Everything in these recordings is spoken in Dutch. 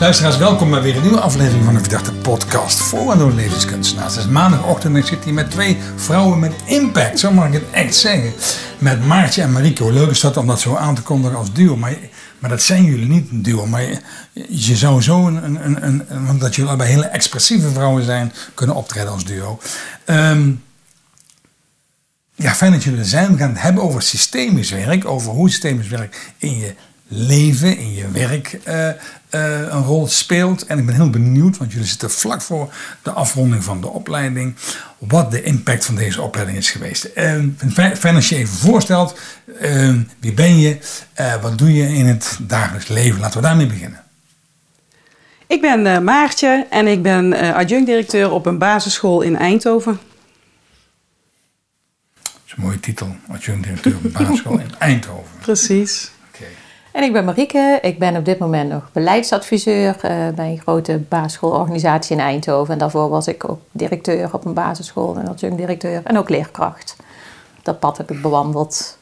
Luisteraars, welkom bij weer een nieuwe aflevering van de Verdachte Podcast voor en door levenskunstenaars. Het is maandagochtend en ik zit hier met twee vrouwen met impact, zo mag ik het echt zeggen. Met Maartje en Marieke. leuk is dat om dat zo aan te kondigen als duo, maar, maar dat zijn jullie niet een duo. Maar je, zou zo, een, een, een, omdat jullie allebei hele expressieve vrouwen zijn, kunnen optreden als duo. Um, ja, fijn dat jullie er zijn. We gaan het hebben over systemisch werk, over hoe systemisch werk in je leven, in je werk uh, een rol speelt. En ik ben heel benieuwd, want jullie zitten vlak voor de afronding van de opleiding, wat de impact van deze opleiding is geweest. Uh, fijn als je even voorstelt, wie ben je, wat doe je in het dagelijks leven? Laten we daarmee beginnen. Ik ben Maartje en ik ben adjunct-directeur op een basisschool in Eindhoven is een mooie titel, adjunct-directeur op basisschool in Eindhoven. Precies. En ik ben Marieke. Ik ben op dit moment nog beleidsadviseur uh, bij een grote basisschoolorganisatie in Eindhoven. En daarvoor was ik ook directeur op een basisschool en adjunct-directeur en ook leerkracht. Dat pad heb ik bewandeld.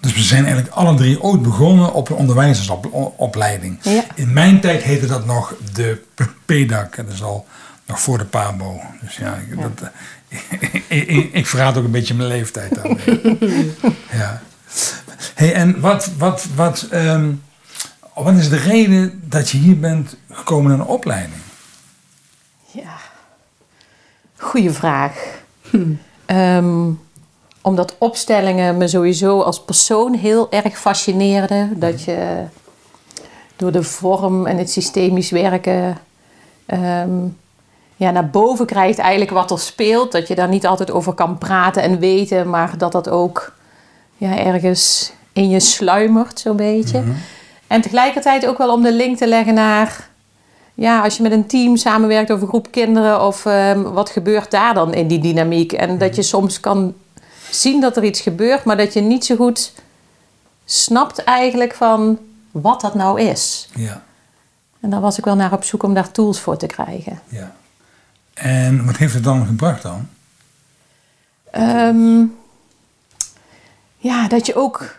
Dus we zijn eigenlijk alle drie ooit begonnen op een onderwijzersopleiding. Ja. In mijn tijd heette dat nog de PEDAC. Dat is al nog voor de PABO. Dus ja, Dat, ik, ik, verraad ook een beetje mijn leeftijd aan. ja. Hey, en wat, wat, wat, um, wat is de reden dat je hier bent gekomen naar een opleiding? Ja, goede vraag. Hm. Um, omdat opstellingen me sowieso als persoon heel erg fascineerden. Dat je door de vorm en het systemisch werken um, ja, naar boven krijgt eigenlijk wat er speelt. Dat je daar niet altijd over kan praten en weten, maar dat dat ook ja, ergens in je sluimert, zo'n beetje. Mhm. En tegelijkertijd ook wel om de link te leggen naar, ja, als je met een team samenwerkt of een groep kinderen, of um, wat gebeurt daar dan in die dynamiek? En dat je soms kan zien dat er iets gebeurt, maar dat je niet zo goed snapt eigenlijk van wat dat nou is. Ja. En daar was ik wel naar op zoek om daar tools voor te krijgen. Ja. En wat heeft het dan gebracht dan? Um, ja, dat je ook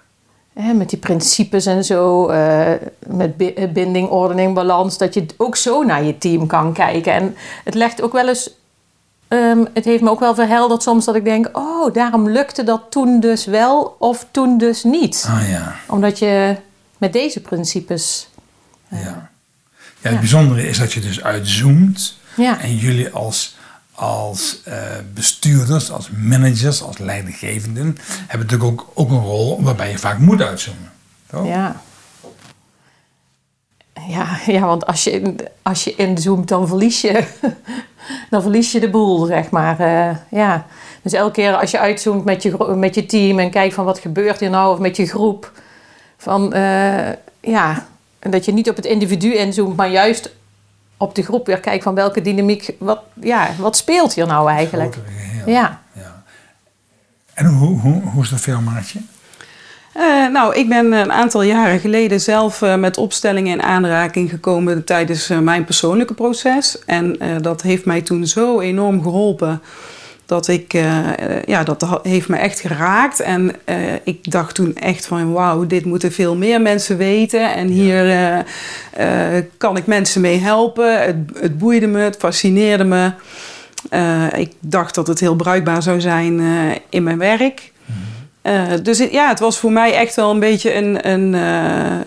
hè, met die principes en zo, uh, met binding, ordening, balans, dat je ook zo naar je team kan kijken. En het legt ook wel eens, um, het heeft me ook wel verhelderd soms dat ik denk, oh, daarom lukte dat toen dus wel of toen dus niet. Ah ja. Omdat je met deze principes. Uh, ja. ja. Het bijzondere is dat je dus uitzoomt ja. En jullie als, als uh, bestuurders, als managers, als leidinggevenden, hebben natuurlijk ook, ook een rol waarbij je vaak moet uitzoomen. Ja. Ja, ja, want als je, als je inzoomt, dan verlies je, dan verlies je de boel, zeg maar. Uh, ja. Dus elke keer als je uitzoomt met je, met je team en kijkt van wat gebeurt hier nou, of met je groep, van uh, ja, dat je niet op het individu inzoomt, maar juist op de groep weer kijken van welke dynamiek, wat, ja, wat speelt hier nou eigenlijk? Ja. ja. En hoe, hoe, hoe is dat veel, Maartje? Uh, nou, ik ben een aantal jaren geleden zelf uh, met opstellingen in aanraking gekomen tijdens uh, mijn persoonlijke proces. En dat heeft mij toen zo enorm geholpen dat ik, uh, ja, dat heeft me echt geraakt. En uh, ik dacht toen echt van, wauw, dit moeten veel meer mensen weten. En hier uh, kan ik mensen mee helpen. Het, het boeide me, het fascineerde me. ik dacht dat het heel bruikbaar zou zijn in mijn werk. Mhm. dus het, ja, het was voor mij echt wel een beetje een, een,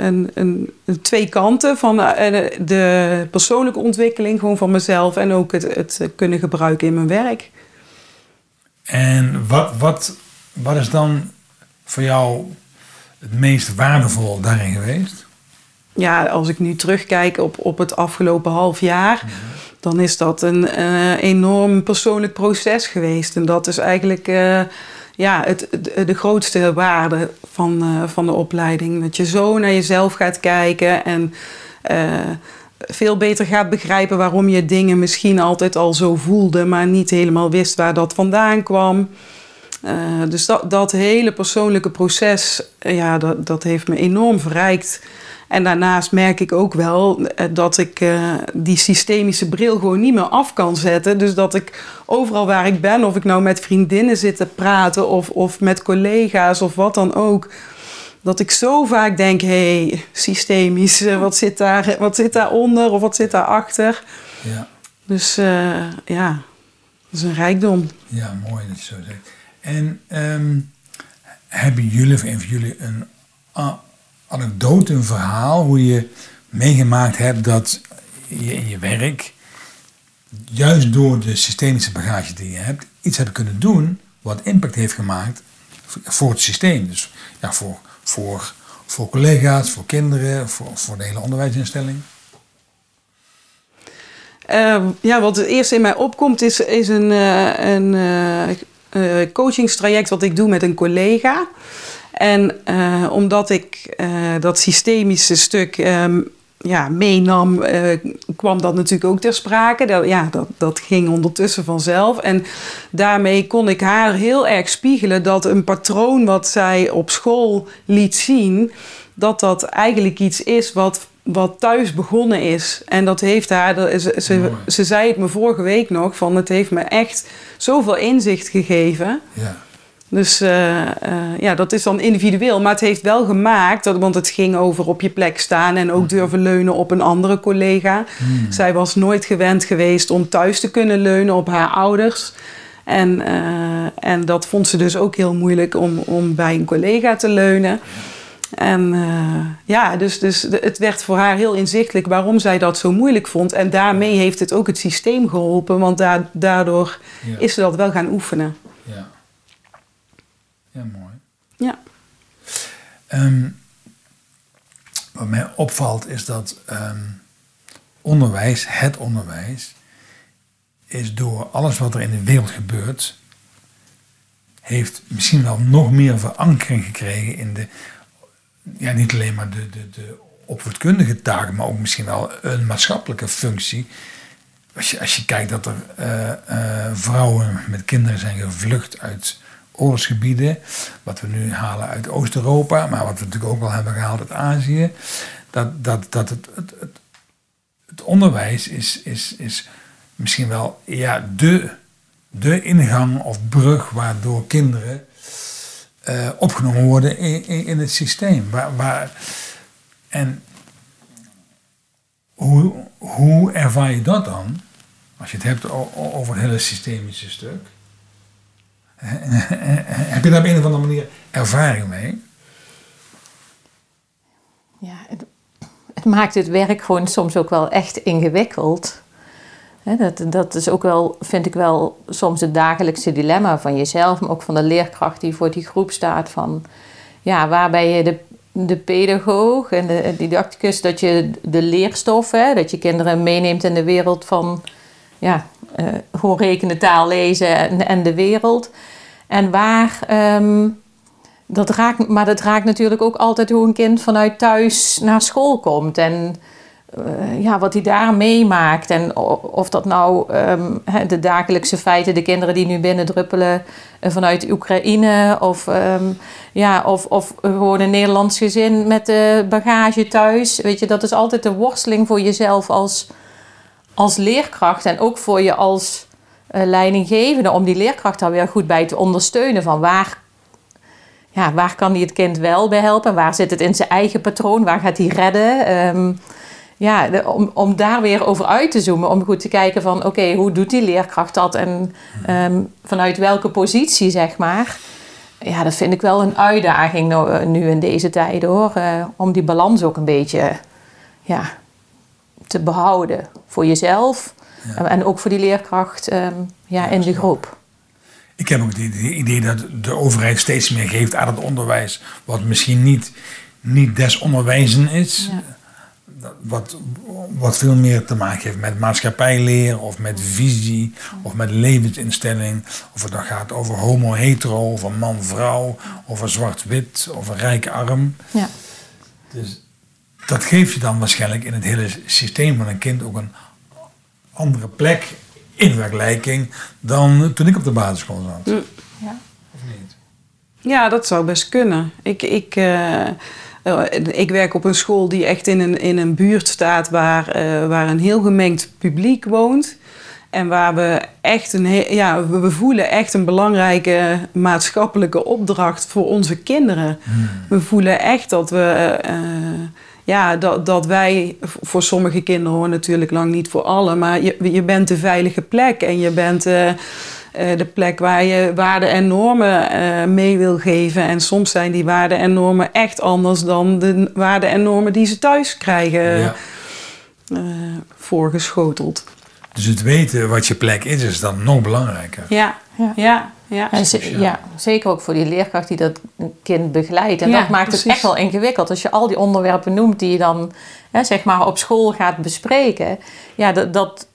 een, een, een twee kanten van de persoonlijke ontwikkeling gewoon van mezelf en ook het, het kunnen gebruiken in mijn werk. En wat, wat, wat is dan voor jou het meest waardevol daarin geweest? Ja, als ik nu terugkijk op, op het afgelopen half jaar, dan is dat een uh, enorm persoonlijk proces geweest. En dat is eigenlijk uh, ja, het, de grootste waarde van, uh, van de opleiding. Dat je zo naar jezelf gaat kijken en veel beter gaat begrijpen waarom je dingen misschien altijd al zo voelde, maar niet helemaal wist waar dat vandaan kwam. Uh, dus dat, dat hele persoonlijke proces, uh, ja, dat, dat heeft me enorm verrijkt. En daarnaast merk ik ook wel uh, dat ik die systemische bril gewoon niet meer af kan zetten. Dus dat ik overal waar ik ben, of ik nou met vriendinnen zit te praten of, of met collega's of wat dan ook, dat ik zo vaak denk: hé, hey, systemisch, eh, wat zit, daar, wat zit daaronder of wat zit daarachter? Ja. Dus uh, ja, dat is een rijkdom. Ja, mooi dat je zo zegt. En um, hebben jullie of een van jullie een anekdote, een verhaal, hoe je meegemaakt hebt dat je in je werk, juist door de systemische bagage die je hebt, iets hebt kunnen doen wat impact heeft gemaakt voor het systeem. Dus ja, voor, voor, voor collega's, voor kinderen, voor, voor de hele onderwijsinstelling. Uh, ja, wat het eerst in mij opkomt is, is een, uh, een uh, coachingstraject wat ik doe met een collega. En omdat ik dat systemische stuk um, ja, meenam, uh, kwam dat natuurlijk ook ter sprake. Dat, ja, dat, dat ging ondertussen vanzelf. En daarmee kon ik haar heel erg spiegelen dat een patroon wat zij op school liet zien, dat dat eigenlijk iets is wat, wat thuis begonnen is. En dat heeft haar, ze, ze, ze zei het me vorige week nog, van het heeft me echt zoveel inzicht gegeven. Ja. Dus uh, uh, ja, dat is dan individueel. Maar het heeft wel gemaakt, dat, want het ging over op je plek staan en ook durven leunen op een andere collega. Hmm. Zij was nooit gewend geweest om thuis te kunnen leunen op haar ouders. En, uh, en dat vond ze dus ook heel moeilijk om, om bij een collega te leunen. En ja, dus, dus het werd voor haar heel inzichtelijk waarom zij dat zo moeilijk vond. En daarmee heeft het ook het systeem geholpen, want da daardoor ja. is ze dat wel gaan oefenen. Ja. Ja, mooi. Ja. Um, wat mij opvalt is dat um, onderwijs, het onderwijs, is door alles wat er in de wereld gebeurt, heeft misschien wel nog meer verankering gekregen in de, ja, niet alleen maar de, de, de opvoedkundige taken, maar ook misschien wel een maatschappelijke functie. Als je, als je kijkt dat er uh, uh, vrouwen met kinderen zijn gevlucht uit oorlogsgebieden, wat we nu halen uit Oost-Europa, maar wat we natuurlijk ook wel hebben gehaald uit Azië, dat, dat, dat het, het, het, onderwijs is, is, is misschien wel ja, de, de ingang of brug waardoor kinderen uh, opgenomen worden in, in, in, het systeem. Waar, waar, en hoe, hoe ervaar je dat dan? Als je het hebt over het hele systemische stuk. Heb je daar op een of andere manier ervaring mee? Ja, het, het maakt het werk gewoon soms ook wel echt ingewikkeld. dat, dat is ook wel, vind ik wel, soms het dagelijkse dilemma van jezelf, maar ook van de leerkracht die voor die groep staat. Van ja, waar ben je de, de pedagoog en de didacticus, dat je de leerstof, hè, dat je kinderen meeneemt in de wereld van ja, gewoon rekenen, taal, lezen en, en de wereld. En waar, um, dat raakt, maar dat raakt natuurlijk ook altijd hoe een kind vanuit thuis naar school komt. En uh, ja, wat hij daar meemaakt. En of dat nou um, de dagelijkse feiten, de kinderen die nu binnendruppelen uh, vanuit Oekraïne. Of, um, ja, of, of gewoon een Nederlands gezin met de bagage thuis. Weet je, dat is altijd de worsteling voor jezelf als als leerkracht en ook voor je als uh, leidinggevende om die leerkracht daar weer goed bij te ondersteunen. Van waar, ja, waar kan die het kind wel bij helpen? Waar zit het in zijn eigen patroon? Waar gaat hij redden? Um, ja, om, om daar weer over uit te zoomen. Om goed te kijken van oké, hoe doet die leerkracht dat? En um, vanuit welke positie, zeg maar. Ja, dat vind ik wel een uitdaging nu, nu in deze tijd hoor. Uh, om die balans ook een beetje ja, te behouden voor jezelf ja. en ook voor die leerkracht um, ja, in de groep. Ik heb ook het idee dat de overheid steeds meer geeft aan het onderwijs, wat misschien niet, niet des onderwijzen is. Ja. Wat, wat veel meer te maken heeft met maatschappijleer of met visie of met levensinstelling. Of het dan gaat over homo-hetero, of man-vrouw, of zwart-wit, of rijk-arm. Ja. Dus dat geeft je dan waarschijnlijk in het hele systeem van een kind ook een andere plek in vergelijking dan toen ik op de basisschool zat. Mm. Ja. Of niet? Ja, dat zou best kunnen. Ik, ik, uh, ik werk op een school die echt in een, in een buurt staat waar, uh, waar een heel gemengd publiek woont. En waar we echt een, ja, we we voelen echt een belangrijke maatschappelijke opdracht voor onze kinderen. We voelen echt dat we, eh, ja, dat, dat wij, voor sommige kinderen hoor natuurlijk lang niet voor alle, maar je, je bent de veilige plek en je bent eh, eh, de plek waar je waarden en normen eh, mee wil geven. En soms zijn die waarden en normen echt anders dan de waarden en normen die ze thuis krijgen Ja. voorgeschoteld. Dus het weten wat je plek is, is dan nog belangrijker. Ja, Ja. ja, ja. En ze- ja, zeker ook voor die leerkracht die dat kind begeleidt. En Ja, dat maakt het echt wel ingewikkeld. Als je al die onderwerpen noemt die je dan hè, zeg maar op school gaat bespreken. Ja, dat, dat,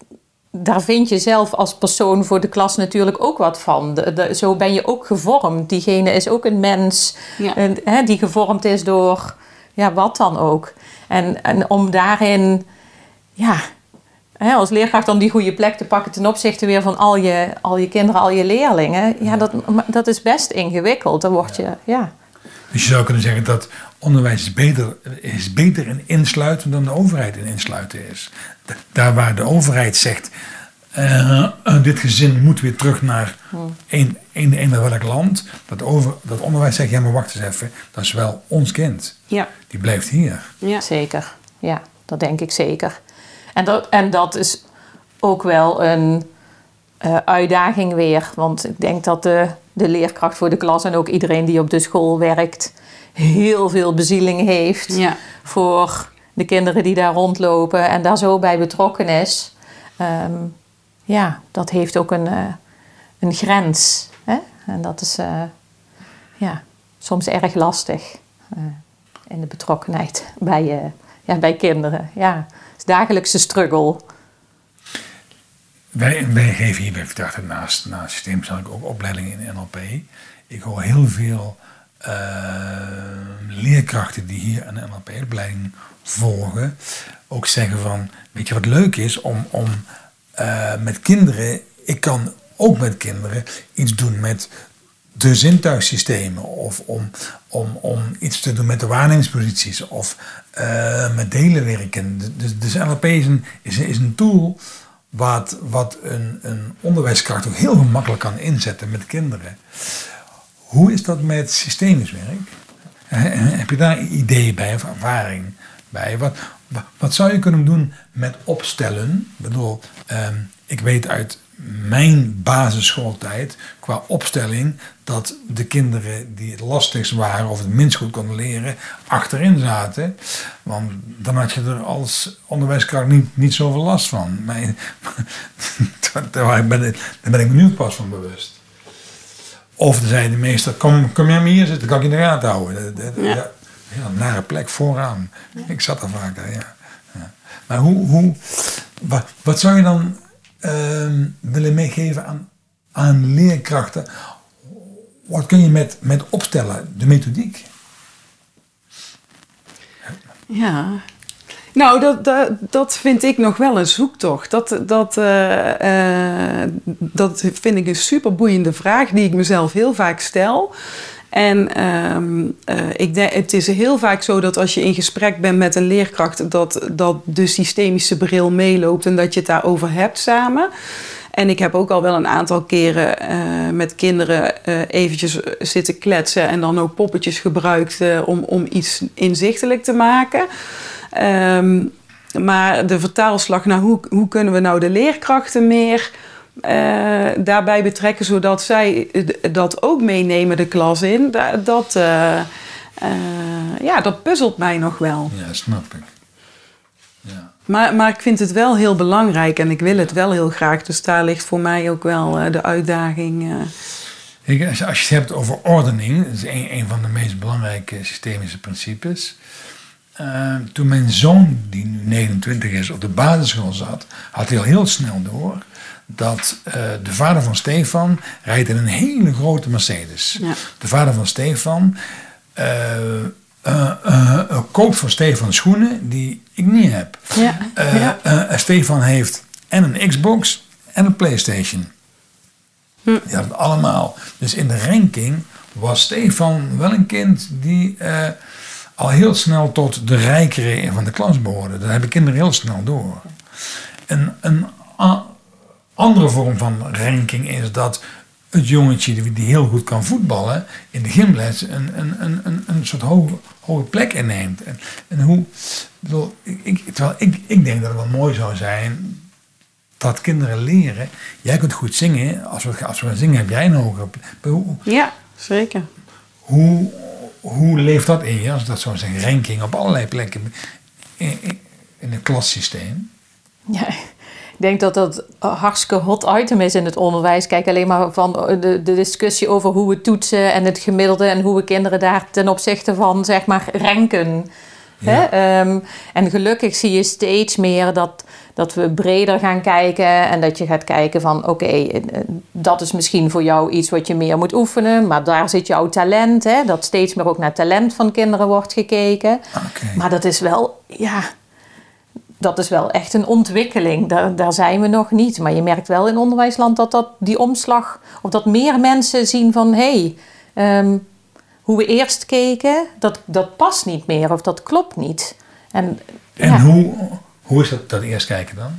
daar vind je zelf als persoon voor de klas natuurlijk ook wat van. De, de- zo ben je ook gevormd. Diegene is ook een mens Ja. en, hè, die gevormd is door ja, wat dan ook. En, en om daarin, ja, hè, als leerkracht om die goede plek te pakken ten opzichte weer van al je, al je kinderen, al je leerlingen. Ja, dat, dat is best ingewikkeld. Dan word je, ja. Dus je zou kunnen zeggen dat onderwijs is beter, is beter in insluiten dan de overheid in insluiten is. Daar waar de overheid zegt, eh, eh, dit gezin moet weer terug naar een, een, een welk land. Dat, over, dat onderwijs zegt, ja maar wacht eens even, dat is wel ons kind. Ja, Die blijft hier. ja. Zeker, ja, dat denk ik zeker. En dat, en dat is ook wel een eh, uitdaging weer. Want ik denk dat de, de leerkracht voor de klas en ook iedereen die op de school werkt, heel veel bezieling heeft ja. voor de kinderen die daar rondlopen en daar zo bij betrokken is. Ehm, ja, dat heeft ook een, eh, een grens. Hè? En dat is eh, ja, soms erg lastig in de betrokkenheid bij, ja, bij kinderen. Ja, is dagelijkse struggle. Wij, geven hier bij Verdachte naast, naast systeemstelling ook opleidingen in NLP. Ik hoor heel veel eh, leerkrachten die hier een NLP-opleiding volgen ook zeggen van, weet je wat leuk is om, om eh, met kinderen, ik kan ook met kinderen iets doen met de zintuigsystemen of om, om, om iets te doen met de waarnemingsposities of eh, met delen werken. Dus, NLP is een, is, is een tool wat, wat een, een onderwijskracht ook heel gemakkelijk kan inzetten met kinderen. Hoe is dat met systemisch werk? Heb je daar ideeën bij of ervaring bij? Wat, wat, wat zou je kunnen doen met opstellen? Ik bedoel, ehm, ik weet uit mijn basisschooltijd qua opstelling dat de kinderen die het lastigst waren of het minst goed konden leren, achterin zaten. Want dan had je er als onderwijskracht niet, niet zoveel last van. Daar, ben ik, daar ben ik me nu pas van bewust. Of zei de meester, kom, kom jij maar hier zitten, kan ik je in de gaten houden. Ja. Ja. Nare plek vooraan. Ik zat er vaak, ja. Maar hoe, hoe, wat, wat zou je dan ehm, willen meegeven aan, aan leerkrachten? Wat kun je met, met opstellen, de methodiek? Ja. Nou, dat, dat, dat vind ik nog wel een zoektocht. Dat, dat, eh, eh, dat vind ik een super boeiende vraag die ik mezelf heel vaak stel. En ehm, eh, ik denk, het is heel vaak zo dat als je in gesprek bent met een leerkracht, dat, dat de systemische bril meeloopt en dat je het daarover hebt samen. En ik heb ook al wel een aantal keren eh, met kinderen eh, eventjes zitten kletsen en dan ook poppetjes gebruikt om, om iets inzichtelijk te maken. Ehm, maar de vertaalslag naar hoe, hoe kunnen we nou de leerkrachten meer eh, daarbij betrekken, zodat zij dat ook meenemen de klas in, da- dat, eh, eh, ja, dat puzzelt mij nog wel. Ja, snap ik. Ja. Maar, maar ik vind het wel heel belangrijk en ik wil het wel heel graag. Dus daar ligt voor mij ook wel de uitdaging. Kijk, als je, als je het hebt over ordening, dat is een, een van de meest belangrijke systemische principes. Toen mijn zoon, die nu 29 is, op de basisschool zat, had hij al heel snel door dat eh, de vader van Stefan rijdt in een hele grote Mercedes. Ja. De vader van Stefan eh, eh, koopt voor Stefan schoenen die ik niet heb. Ja, ja. Stefan heeft en een Xbox en een PlayStation. Hm. Had het allemaal. Dus in de ranking was Stefan wel een kind die al heel snel tot de rijkere van de klas behoorde. Dat hebben kinderen heel snel door. Een, een, andere vorm van ranking is dat het jongetje die, heel goed kan voetballen in de gymles een, een, een, een, een soort hoge, hoge plek inneemt. En, en hoe, ik bedoel, ik, ik, terwijl ik, ik denk dat het wel mooi zou zijn dat kinderen leren. Jij kunt goed zingen. Als we, als we gaan zingen heb jij een hogere plek. Ja, zeker. hoe, hoe leeft dat in je, als dat zo zeg, ranking op allerlei plekken in, in, het klassysteem? Ja, denk dat dat een hartstikke hot item is in het onderwijs. Kijk alleen maar van de, de discussie over hoe we toetsen en het gemiddelde en hoe we kinderen daar ten opzichte van zeg maar ranken. Ja. Hè? Ehm, en gelukkig zie je steeds meer dat, dat we breder gaan kijken en dat je gaat kijken van oké, eh, dat is misschien voor jou iets wat je meer moet oefenen, maar daar zit jouw talent. Hè? Dat steeds meer ook naar talent van kinderen wordt gekeken. Oké. Maar dat is wel, ja, dat is wel echt een ontwikkeling. Daar, daar zijn we nog niet. Maar je merkt wel in onderwijsland dat, dat die omslag, of dat meer mensen zien van hé, hey, ehm, hoe we eerst keken, dat, dat past niet meer of dat klopt niet. En, En ja, hoe, hoe is dat, dat eerst kijken dan?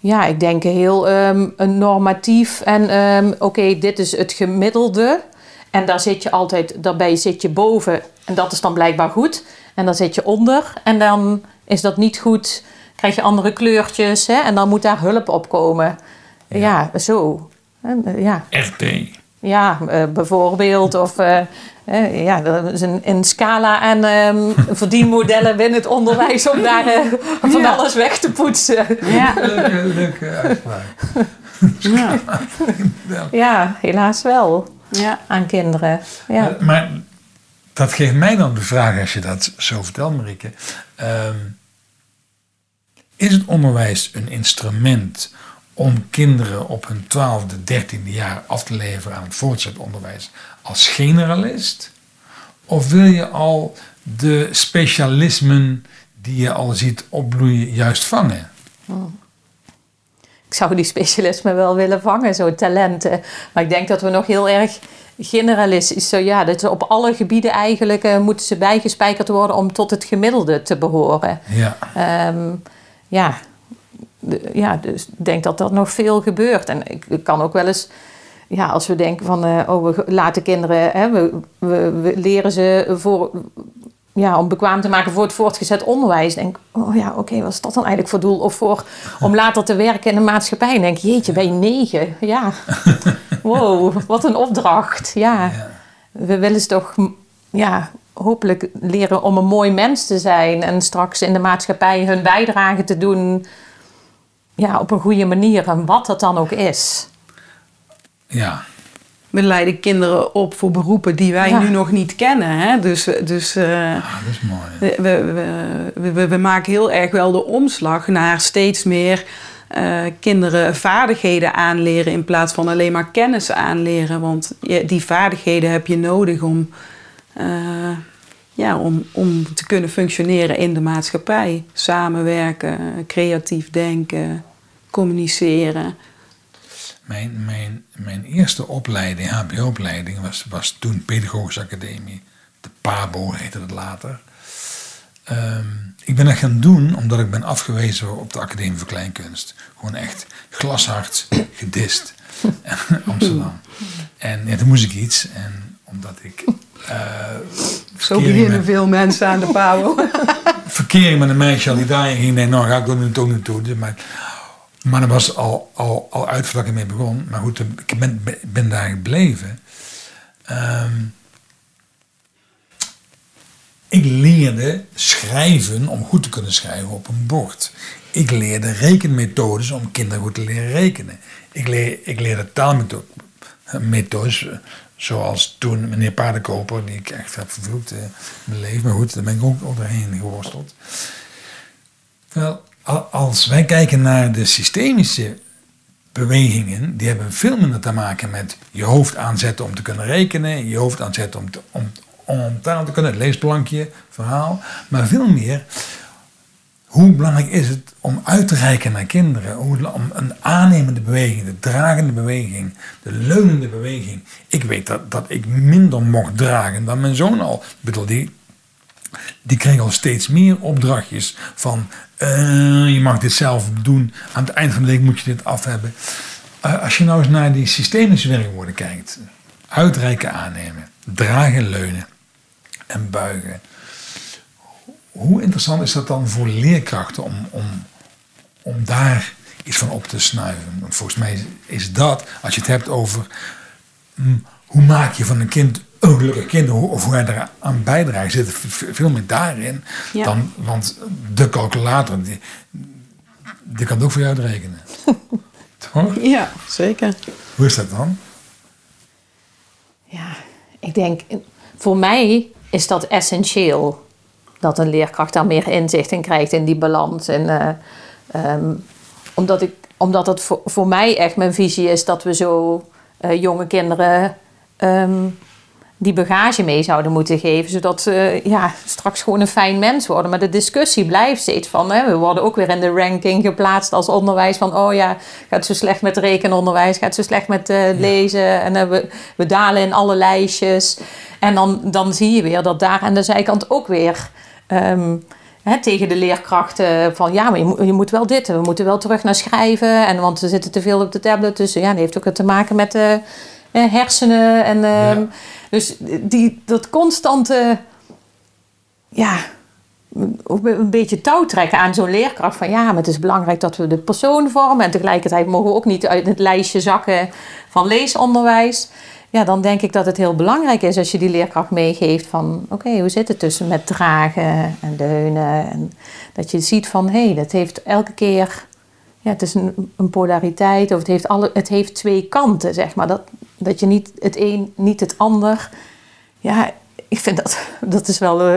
ja, ik denk heel ehm, een normatief en ehm, oké, dit is het gemiddelde. En daar zit je altijd, daarbij zit je boven en dat is dan blijkbaar goed. En dan zit je onder en dan is dat niet goed, krijg je andere kleurtjes hè, en dan moet daar hulp op komen. Ja, zo. En, ja. RT. Ja, eh, bijvoorbeeld. Of eh, eh, ja, dat is een, een scala en ehm, verdienmodellen binnen het onderwijs om daar eh, van Ja. alles weg te poetsen. Ja. Leuke, leuke uitspraak. Ja. Ja, helaas wel. ja. Aan kinderen. Ja. Maar dat geeft mij dan de vraag, als je dat zo vertelt, Marieke. Ehm, is het onderwijs een instrument om kinderen op hun twaalfde, dertiende jaar af te leveren aan het voortgezet onderwijs als generalist? Of wil je al de specialismen die je al ziet opbloeien juist vangen? Ik zou die specialismen wel willen vangen, zo talenten. Maar ik denk dat we nog heel erg generalistisch... Zo, ja, dat ze op alle gebieden eigenlijk eh, moeten ze bijgespijkerd worden... om tot het gemiddelde te behoren. Ja, Ehm, ja, de- ja, dus ik denk dat dat nog veel gebeurt. En ik, ik kan ook wel eens, ja, als we denken van, eh, oh, we laten kinderen, hè, we, we, we leren ze voor, ja, om bekwaam te maken voor het voortgezet onderwijs. Denk, oh ja, oké, wat is dat dan eigenlijk voor doel? Of voor, om later te werken in de maatschappij. En denk, jeetje, ben je negen? Ja, wow, wat een opdracht. Ja, we willen ze toch, ja, hopelijk leren om een mooi mens te zijn en straks in de maatschappij hun bijdrage te doen, ja, op een goede manier en wat dat dan ook is. ja. We leiden kinderen op voor beroepen die wij Ja. nu nog niet kennen. Hè? Dus, dus eh, Ah, dat is mooi. we, we, we, we, we maken heel erg wel de omslag naar steeds meer eh, kinderen vaardigheden aanleren in plaats van alleen maar kennis aanleren. Want je- die vaardigheden heb je nodig om, eh, ja, om, om te kunnen functioneren in de maatschappij. Samenwerken, creatief denken, communiceren. Mijn, mijn, mijn eerste opleiding, HBO-opleiding, was, was toen Pedagogische Academie. De PABO heette het later. Ehm, ik ben dat gaan doen omdat ik ben afgewezen op de Academie voor Kleinkunst. Gewoon echt glashard gedist. Amsterdam. En ja, toen moest ik iets. En omdat ik... eh, Zo beginnen veel mensen aan de PABO. verkering met een meisje al die daarin ging. Nee, nou ga ik er nu toch naartoe. Dus Maar, maar dat was al, al, al uit voordat ik ermee begon. Maar goed, ik ben, ben daar gebleven. Ehm, ik leerde schrijven om goed te kunnen schrijven op een bord. Ik leerde rekenmethodes om kinderen goed te leren rekenen. Ik, leer, ik leerde taalmethodes eh, zoals toen meneer Paardenkoper, die ik echt heb vervloekt in mijn leven. Maar goed, daar ben ik ook al doorheen geworsteld. Wel, als wij kijken naar de systemische bewegingen, die hebben veel minder te maken met je hoofd aanzetten om te kunnen rekenen, je hoofd aanzetten om, te, om, om taal te kunnen, het leesplankje, verhaal, maar veel meer hoe belangrijk is het om uit te reiken naar kinderen, om een aannemende beweging, de dragende beweging, de leunende beweging. Ik weet dat, dat ik minder mocht dragen dan mijn zoon al. Ik bedoel, die, die krijgen al steeds meer opdrachtjes van eh, je mag dit zelf doen. Aan het eind van de week moet je dit af hebben. Eh, als je nou eens naar die systemische werkwoorden kijkt. Uitreiken, aannemen. Dragen, leunen. En buigen. Hoe interessant is dat dan voor leerkrachten om, om, om daar iets van op te snuiven? Want volgens mij is dat, als je het hebt over hm, hoe maak je van een kind een gelukkig kind, of hoe hij eraan bijdraagt, zit veel meer daarin. Dan, want de calculator, die, die kan het ook voor jou uitrekenen. Toch? Ja, zeker. Hoe is dat dan? Ja, ik denk, voor mij is dat essentieel. Dat een leerkracht daar meer inzicht in krijgt in die balans. En, uh, um, omdat, ik, omdat het voor, voor mij echt mijn visie is dat we zo uh, jonge kinderen um, die bagage mee zouden moeten geven. Zodat ze ja, straks gewoon een fijn mens worden. Maar de discussie blijft steeds van. Hè, we worden ook weer in de ranking geplaatst als onderwijs. Van oh ja, gaat zo slecht met rekenonderwijs. Gaat zo slecht met uh, lezen. En uh, we, we dalen in alle lijstjes. En dan, dan zie je weer dat daar aan de zijkant ook weer... Um, Hè, tegen de leerkrachten van ja, maar je moet, je moet wel dit, we moeten wel terug naar schrijven. En want we zitten te veel op de tablet. Dus ja, dat heeft ook te maken met de uh, hersenen. En, ja. Dus die, dat constante, ja, een beetje touw trekken aan zo'n leerkracht. Van ja, maar het is belangrijk dat we de persoon vormen. En tegelijkertijd mogen we ook niet uit het lijstje zakken van leesonderwijs. Ja, dan denk ik dat het heel belangrijk is als je die leerkracht meegeeft van... oké, hoe zit het tussen met dragen en deunen? En dat je ziet van, hé, hey, dat heeft elke keer... Ja, het is een, een polariteit of het heeft, alle, het heeft twee kanten, zeg maar. Dat, dat je niet het een, niet het ander. Ja, ik vind dat, dat is wel, uh,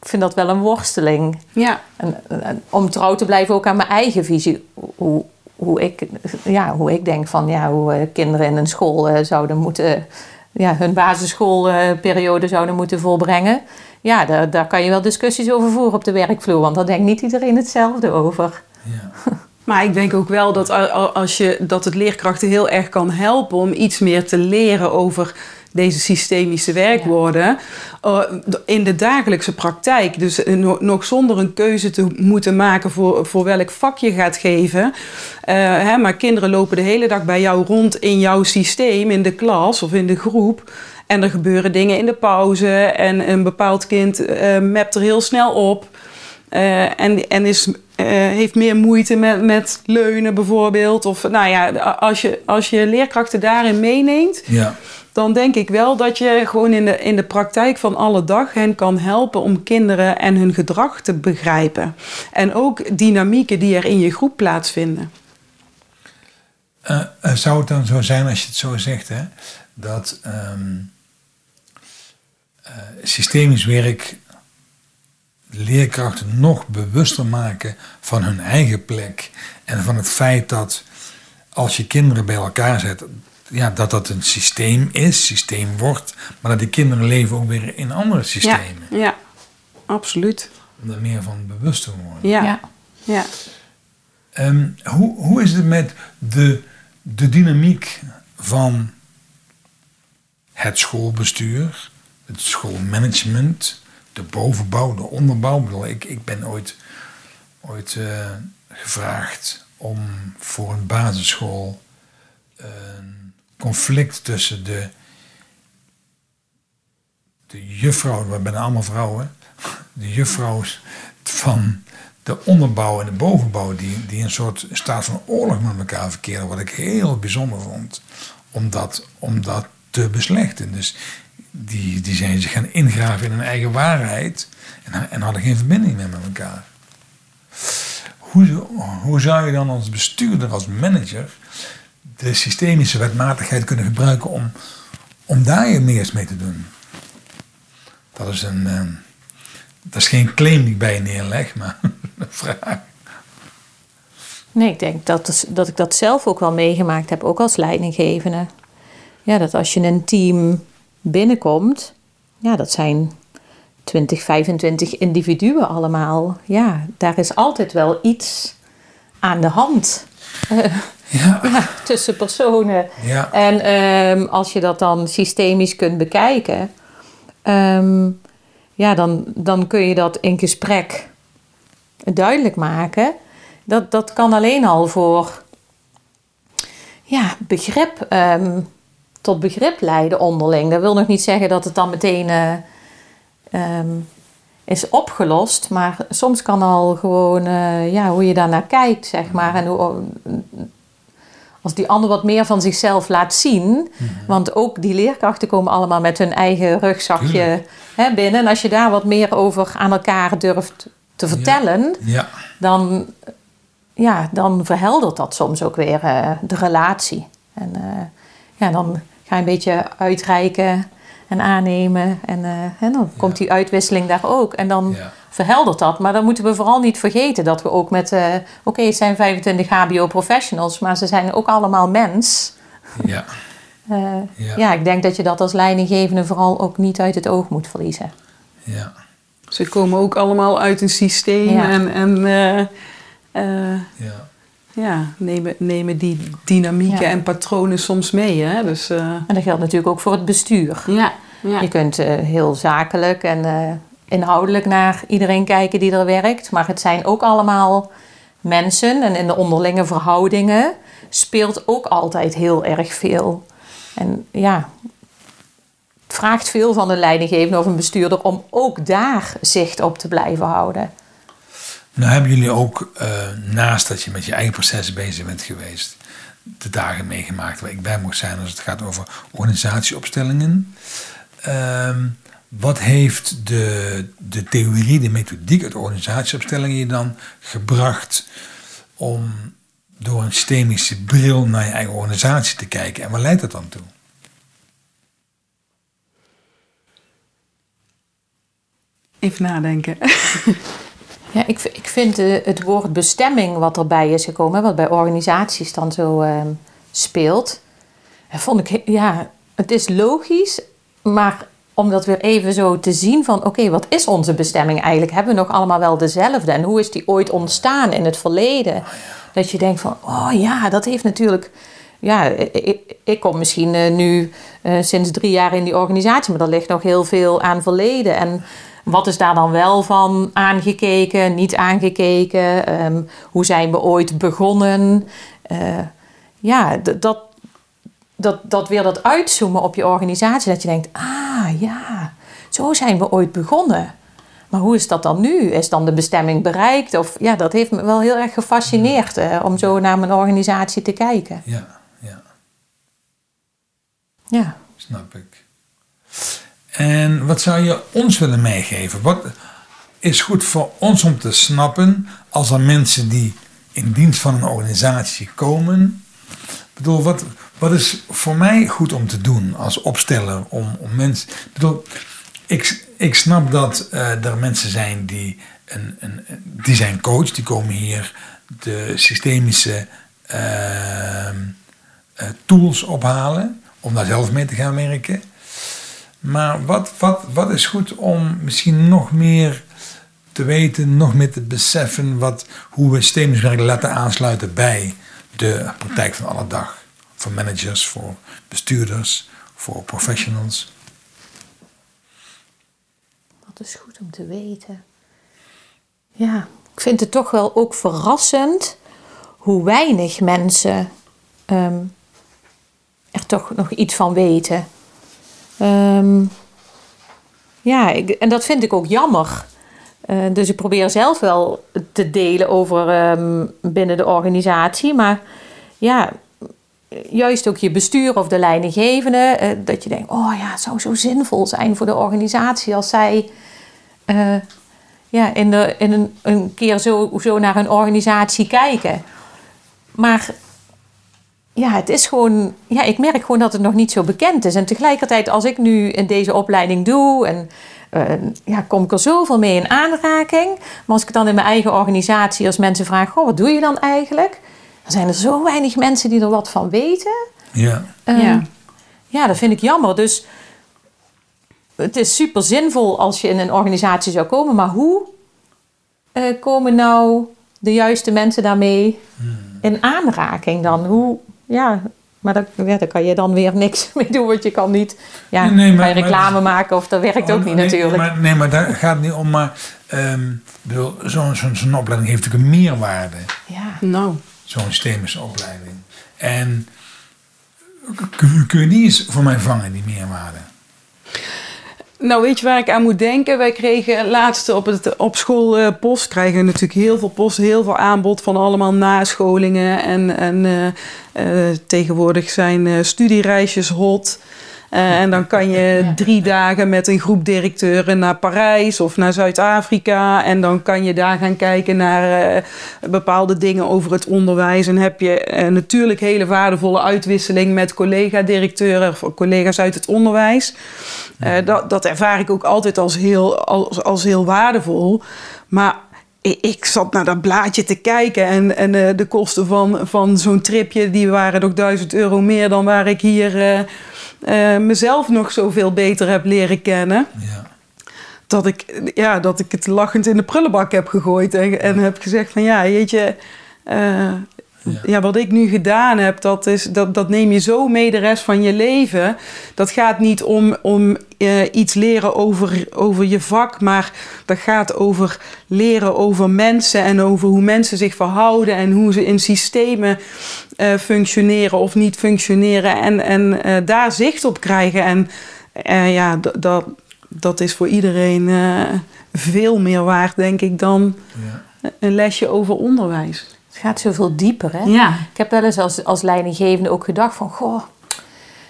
ik vind dat wel een worsteling. Ja. En, en, om trouw te blijven ook aan mijn eigen visie. Hoe, hoe, ik, ja, hoe ik denk van ja, hoe uh, kinderen in een school uh, zouden moeten... Ja, hun basisschoolperiode zouden moeten volbrengen. Ja, daar, daar kan je wel discussies over voeren op de werkvloer. Want daar denkt niet iedereen hetzelfde over. Ja. Maar ik denk ook wel dat, als je, dat het leerkrachten heel erg kan helpen om iets meer te leren over deze systemische werkwoorden ja. in de dagelijkse praktijk. Dus nog zonder een keuze te moeten maken voor, voor welk vak je gaat geven. Uh, hè, maar kinderen lopen de hele dag bij jou rond in jouw systeem, in de klas of in de groep. En er gebeuren dingen in de pauze en een bepaald kind mapt er heel snel op. En, en is, uh, heeft meer moeite met, met leunen bijvoorbeeld. Of nou ja, als je, als je leerkrachten daarin meeneemt, ja. Dan denk ik wel dat je gewoon in de, in de praktijk van alle dag hen kan helpen om kinderen en hun gedrag te begrijpen. En ook dynamieken die er in je groep plaatsvinden. Uh, zou het dan zo zijn als je het zo zegt, hè, dat um, systemisch werk leerkrachten nog bewuster maken van hun eigen plek. En van het feit dat als je kinderen bij elkaar zet, ja, dat dat een systeem is, systeem wordt. Maar dat die kinderen leven ook weer in andere systemen. Ja, ja absoluut. Om er meer van bewust te worden. Ja, ja. ja. Um, hoe, hoe is het met de, de dynamiek van het schoolbestuur, het schoolmanagement, de bovenbouw, de onderbouw. Ik, ik ben ooit, ooit uh, gevraagd om voor een basisschool een conflict tussen de, de juffrouw, we zijn allemaal vrouwen, de juffrouw van de onderbouw en de bovenbouw, die, die een soort staat van oorlog met elkaar verkeren, wat ik heel bijzonder vond, om dat, om dat te beslechten. Dus die, die zijn zich gaan ingraven in hun eigen waarheid en, en hadden geen verbinding meer met elkaar. Hoe, hoe zou je dan als bestuurder, als manager, de systemische wetmatigheid kunnen gebruiken om, om daar je mee te doen? Dat is, een, uh, dat is geen claim die ik bij je neerleg, maar een vraag. Nee, ik denk dat, dat ik dat zelf ook wel meegemaakt heb, ook als leidinggevende. Ja, dat als je een team binnenkomt, ja, dat zijn 20, 25 individuen allemaal. Ja, daar is altijd wel iets aan de hand. ja. ja. tussen personen. Ja. En um, als je dat dan systemisch kunt bekijken, um, ja, dan, dan kun je dat in gesprek duidelijk maken. Dat, dat kan alleen al voor ja, begrip, ehm, tot begrip leiden onderling. Dat wil nog niet zeggen dat het dan meteen eh, ehm, is opgelost. Maar soms kan al gewoon eh, ja, hoe je daarnaar kijkt, zeg maar. En hoe, als die ander wat meer van zichzelf laat zien. Mhm. Want ook die leerkrachten komen allemaal met hun eigen rugzakje hè, binnen. En als je daar wat meer over aan elkaar durft te vertellen, Ja. Dan, ja, dan verheldert dat soms ook weer eh, de relatie. En eh, ja, dan ga je een beetje uitreiken en aannemen. En, eh, en dan komt die uitwisseling daar ook. En dan Ja. verheldert dat. Maar dan moeten we vooral niet vergeten dat we ook met... eh, Oké, het zijn 25 HBO-professionals, maar ze zijn ook allemaal mens. Ja. Eh, Ja. ja. ik denk dat je dat als leidinggevende vooral ook niet uit het oog moet verliezen. Ja. Ze komen ook allemaal uit een systeem Ja. en, en eh, eh, Ja. Ja, nemen, nemen die dynamieken Ja. en patronen soms mee. Hè? Dus, eh, En dat geldt natuurlijk ook voor het bestuur. ja, ja. Je kunt eh, heel zakelijk en eh, inhoudelijk naar iedereen kijken die er werkt. Maar het zijn ook allemaal mensen. En in de onderlinge verhoudingen speelt ook altijd heel erg veel. En ja, het vraagt veel van een leidinggevende of een bestuurder om ook daar zicht op te blijven houden. Nou hebben jullie ook, eh, naast dat je met je eigen processen bezig bent geweest, de dagen meegemaakt waar ik bij moest zijn als het gaat over organisatieopstellingen. Ehm, wat heeft de, de theorie, de methodiek uit organisatieopstellingen je dan gebracht om door een systemische bril naar je eigen organisatie te kijken? En waar leidt dat dan toe? Even nadenken. Ja, ik, ik vind eh, het woord bestemming wat erbij is gekomen, wat bij organisaties dan zo ehm, speelt, dat vond ik, ja, het is logisch, maar om dat weer even zo te zien van, oké, wat is onze bestemming eigenlijk? Hebben we nog allemaal wel dezelfde? En hoe is die ooit ontstaan in het verleden? Dat je denkt van, oh ja, dat heeft natuurlijk... Ja, ik, ik kom misschien eh, nu eh, sinds drie jaar in die organisatie, maar er ligt nog heel veel aan verleden. En wat is daar dan wel van aangekeken, niet aangekeken? Ehm, hoe zijn we ooit begonnen? Eh, ja, dat, dat, dat weer dat uitzoomen op je organisatie. Dat je denkt, ah ja, zo zijn we ooit begonnen. Maar hoe is dat dan nu? Is dan de bestemming bereikt? Of, ja, dat heeft me wel heel erg gefascineerd eh, om zo naar mijn organisatie te kijken. Ja, ja, Ja. snap ik. En wat zou je ons willen meegeven? Wat is goed voor ons om te snappen als er mensen die in dienst van een organisatie komen? Ik bedoel, wat, wat is voor mij goed om te doen als opsteller om, om mensen. Ik bedoel, ik, ik snap dat eh, er mensen zijn die, een, een, die zijn coach, die komen hier de systemische ehm, eh, tools ophalen om daar zelf mee te gaan werken. Maar wat, wat, wat is goed om misschien nog meer te weten, nog meer te beseffen wat, hoe we systemisch laten aansluiten bij de praktijk van alle dag. Voor managers, voor bestuurders, voor professionals. Dat is goed om te weten. Ja, ik vind het toch wel ook verrassend hoe weinig mensen ehm, er toch nog iets van weten. Ehm, ja, ik- en dat vind ik ook jammer. Eh, dus ik probeer zelf wel te delen over ehm, binnen de organisatie. Maar ja, juist ook je bestuur of de leidinggevende, eh, dat je denkt, oh ja, het zou zo zinvol zijn voor de organisatie als zij eh, ja, in, de, in een, een keer zo, zo naar een organisatie kijken. Maar ja, het is gewoon, ja, ik merk gewoon dat het nog niet zo bekend is. En tegelijkertijd, als ik nu in deze opleiding doe en eh, ja, kom ik er zoveel mee in aanraking. Maar als ik dan in mijn eigen organisatie, als mensen vragen, goh, wat doe je dan eigenlijk? Dan zijn er zo weinig mensen die er wat van weten. Ja, Ehm, Ja. ja, dat vind ik jammer. Dus het is super zinvol als je in een organisatie zou komen, maar hoe eh, komen nou de juiste mensen daarmee in aanraking dan? Hoe, ja, Maar daar, ja, daar kan je dan weer niks mee doen, want je kan niet ja, Nee, nee, maar- kan je reclame maar- maken of dat werkt ook Oh, niet nee, natuurlijk. Maar, nee, maar daar gaat het niet om. Maar ik bedoel, zo'n zo'n zo'n opleiding heeft natuurlijk een meerwaarde. Ja. Nou, Zo'n systemische opleiding. En kun, kun je die eens voor mij vangen, die meerwaarde? Nou, weet je waar ik aan moet denken? Wij kregen laatst op, het, op school eh, post, krijgen we natuurlijk heel veel post, heel veel aanbod van allemaal nascholingen. En, en eh, eh, tegenwoordig zijn studiereisjes hot. Eh, en dan kan je Ja. drie dagen met een groep directeuren naar Parijs of naar Zuid-Afrika. En dan kan je daar gaan kijken naar eh, bepaalde dingen over het onderwijs. En heb je eh, natuurlijk hele waardevolle uitwisseling met collega-directeuren of collega's uit het onderwijs. Dat, dat ervaar ik ook altijd als heel, als, als heel waardevol. Maar ik, zat naar dat blaadje te kijken en, en eh, de kosten van, van zo'n tripje... die waren nog duizend euro meer dan waar ik hier eh, eh, mezelf nog zoveel beter heb leren kennen. Ja. Dat ik, ja, dat ik het lachend in de prullenbak heb gegooid en, en heb gezegd van ja, weet je... eh, ja. wat ik nu gedaan heb, dat, is, dat, dat neem je zo mee de rest van je leven. Dat gaat niet om, om eh, iets leren over, over je vak, maar dat gaat over leren over mensen en over hoe mensen zich verhouden en hoe ze in systemen eh, functioneren of niet functioneren en, en eh, daar zicht op krijgen. En ja, dat, dat is voor iedereen veel meer waard, denk ik, dan Ja. een lesje over onderwijs. Het gaat zoveel dieper, hè? Ja. Ik heb wel eens als, als leidinggevende ook gedacht van... Goh,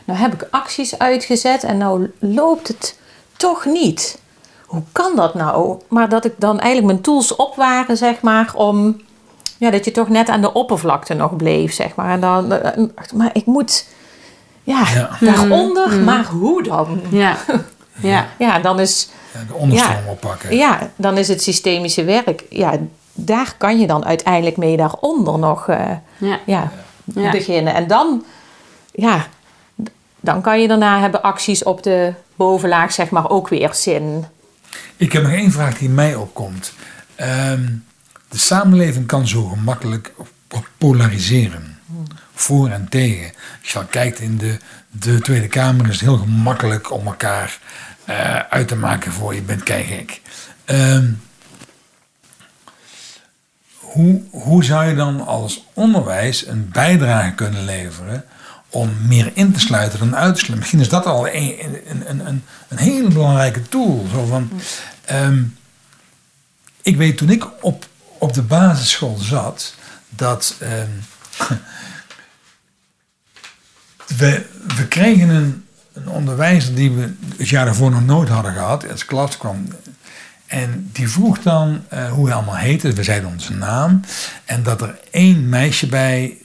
nou heb ik acties uitgezet en nou loopt het toch niet. Hoe kan dat nou? Maar dat ik dan eigenlijk mijn tools op waren, zeg maar, om... Ja, dat je toch net aan de oppervlakte nog bleef, zeg maar. En dan eh, maar ik moet... Ja, Ja. daaronder, maar hoe dan? Ja. ja. Ja, dan is... Ja, de onderstroom oppakken. Ja, dan is het systemische werk. Ja, daar kan je dan uiteindelijk mee daaronder nog eh, Ja. ja, Ja. beginnen. En dan, ja, dan kan je daarna hebben acties op de bovenlaag, zeg maar, ook weer zin. Ik heb nog één vraag die mij opkomt. Ehm, de samenleving kan zo gemakkelijk polariseren. Voor en tegen. Als je dan kijkt in de, de Tweede Kamer is het heel gemakkelijk om elkaar eh, uit te maken voor je bent keigek. Ehm hoe, hoe zou je dan als onderwijs een bijdrage kunnen leveren om meer in te sluiten dan uit te sluiten? Misschien is dat al een, een, een, een, een hele belangrijke tool. Zo van, ehm, ik weet toen ik op, op de basisschool zat, dat ehm, we, we kregen een, een onderwijzer die we het jaar daarvoor nog nooit hadden gehad. Als klas kwam. En die vroeg dan eh, hoe hij allemaal heette. We zeiden onze naam. En dat er één meisje bij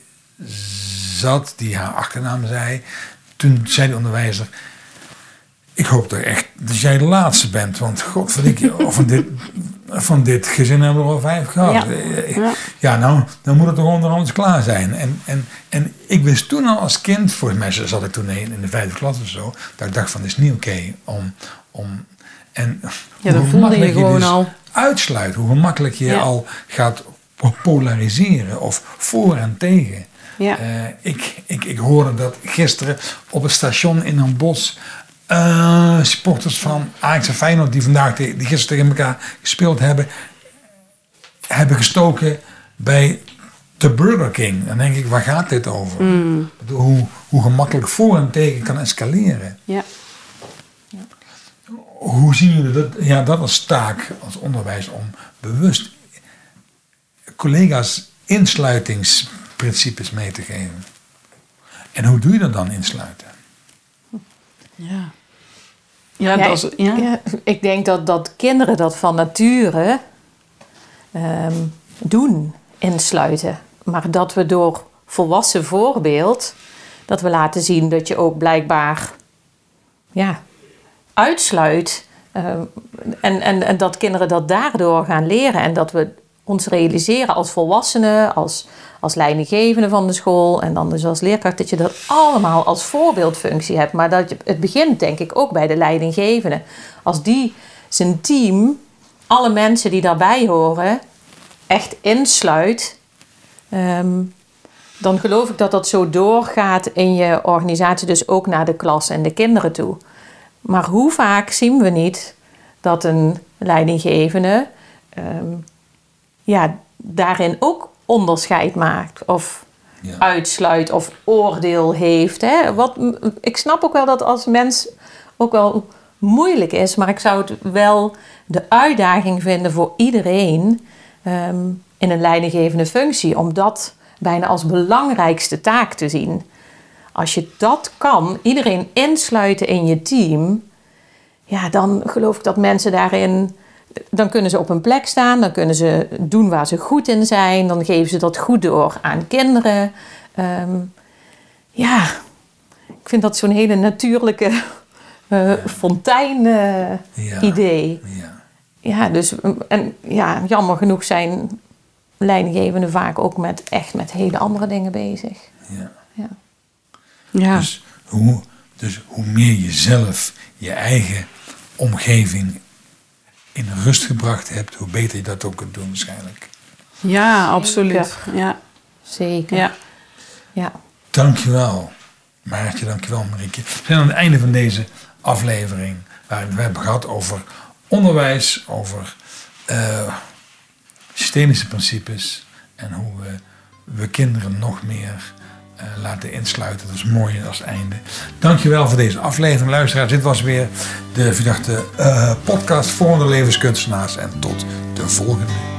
zat die haar achternaam zei. Toen zei de onderwijzer. Ik hoop toch echt dat jij de laatste bent. Want godverdikke, van dit, van dit gezin hebben we er al vijf gehad. Ja. Eh, Ja. Ja, nou, dan moet het toch onder ons klaar zijn. En, en, en ik wist toen al als kind, volgens mij zat ik toen in de vijfde klas of zo, dat ik dacht van, dit is niet oké om, om... En Ja, dat hoe voelde je gemakkelijk gewoon dus al. uitsluit, hoe gemakkelijk je Ja. al gaat polariseren of voor en tegen. Ja. Eh, ik, ik, ik hoorde dat gisteren op het station in een bos eh, supporters van Ajax en Feyenoord die vandaag die gisteren tegen elkaar gespeeld hebben, hebben gestoken bij de Burger King. Dan denk ik, waar gaat dit over? Mm. Bedoel, Hoe, hoe gemakkelijk voor en tegen kan escaleren. Ja. Hoe zien jullie dat? Ja, dat als taak als onderwijs om bewust collega's insluitingsprincipes mee te geven. En hoe doe je dat dan insluiten? Ja. Ja, dat is, ja. ja, ik denk dat, dat kinderen dat van nature ehm, doen, insluiten. Maar dat we door volwassen voorbeeld, dat we laten zien dat je ook blijkbaar ja, uitsluit. ehm, en, en, en dat kinderen dat daardoor gaan leren. En dat we ons realiseren als volwassenen, als, als leidinggevende van de school en dan dus als leerkracht, dat je dat allemaal als voorbeeldfunctie hebt. Maar dat je, het begint denk ik ook bij de leidinggevende. Als die zijn team, alle mensen die daarbij horen, echt insluit, ehm, dan geloof ik dat dat zo doorgaat in je organisatie, dus ook naar de klas en de kinderen toe. Maar hoe vaak zien we niet dat een leidinggevende ehm, ja, daarin ook onderscheid maakt of Ja. uitsluit of oordeel heeft. Hè? Wat, ik snap ook wel dat als mens ook wel moeilijk is, maar ik zou het wel de uitdaging vinden voor iedereen ehm, in een leidinggevende functie om dat bijna als belangrijkste taak te zien. Als je dat kan, iedereen insluiten in je team, ja, dan geloof ik dat mensen daarin. Dan kunnen ze op een plek staan, dan kunnen ze doen waar ze goed in zijn, dan geven ze dat goed door aan kinderen. Ehm, ja, ik vind dat zo'n hele natuurlijke eh fontein-idee. Ja. ja, dus en ja, jammer genoeg zijn leidinggevenden vaak ook met echt met hele andere dingen bezig. Ja. Ja. Ja. Dus, hoe, dus hoe meer je zelf je eigen omgeving in rust gebracht hebt, hoe beter je dat ook kunt doen waarschijnlijk. ja, absoluut. Ja. Zeker. Ja. ja. Dankjewel, Maartje, dankjewel Marieke. We zijn aan het einde van deze aflevering waarin we hebben gehad over onderwijs, over eh, systemische principes en hoe we, we kinderen nog meer laten insluiten. Dat is mooi als einde. Dankjewel voor deze aflevering, luisteraars. Dit was weer de verdachte eh, podcast voor de levenskunstenaars en tot de volgende keer.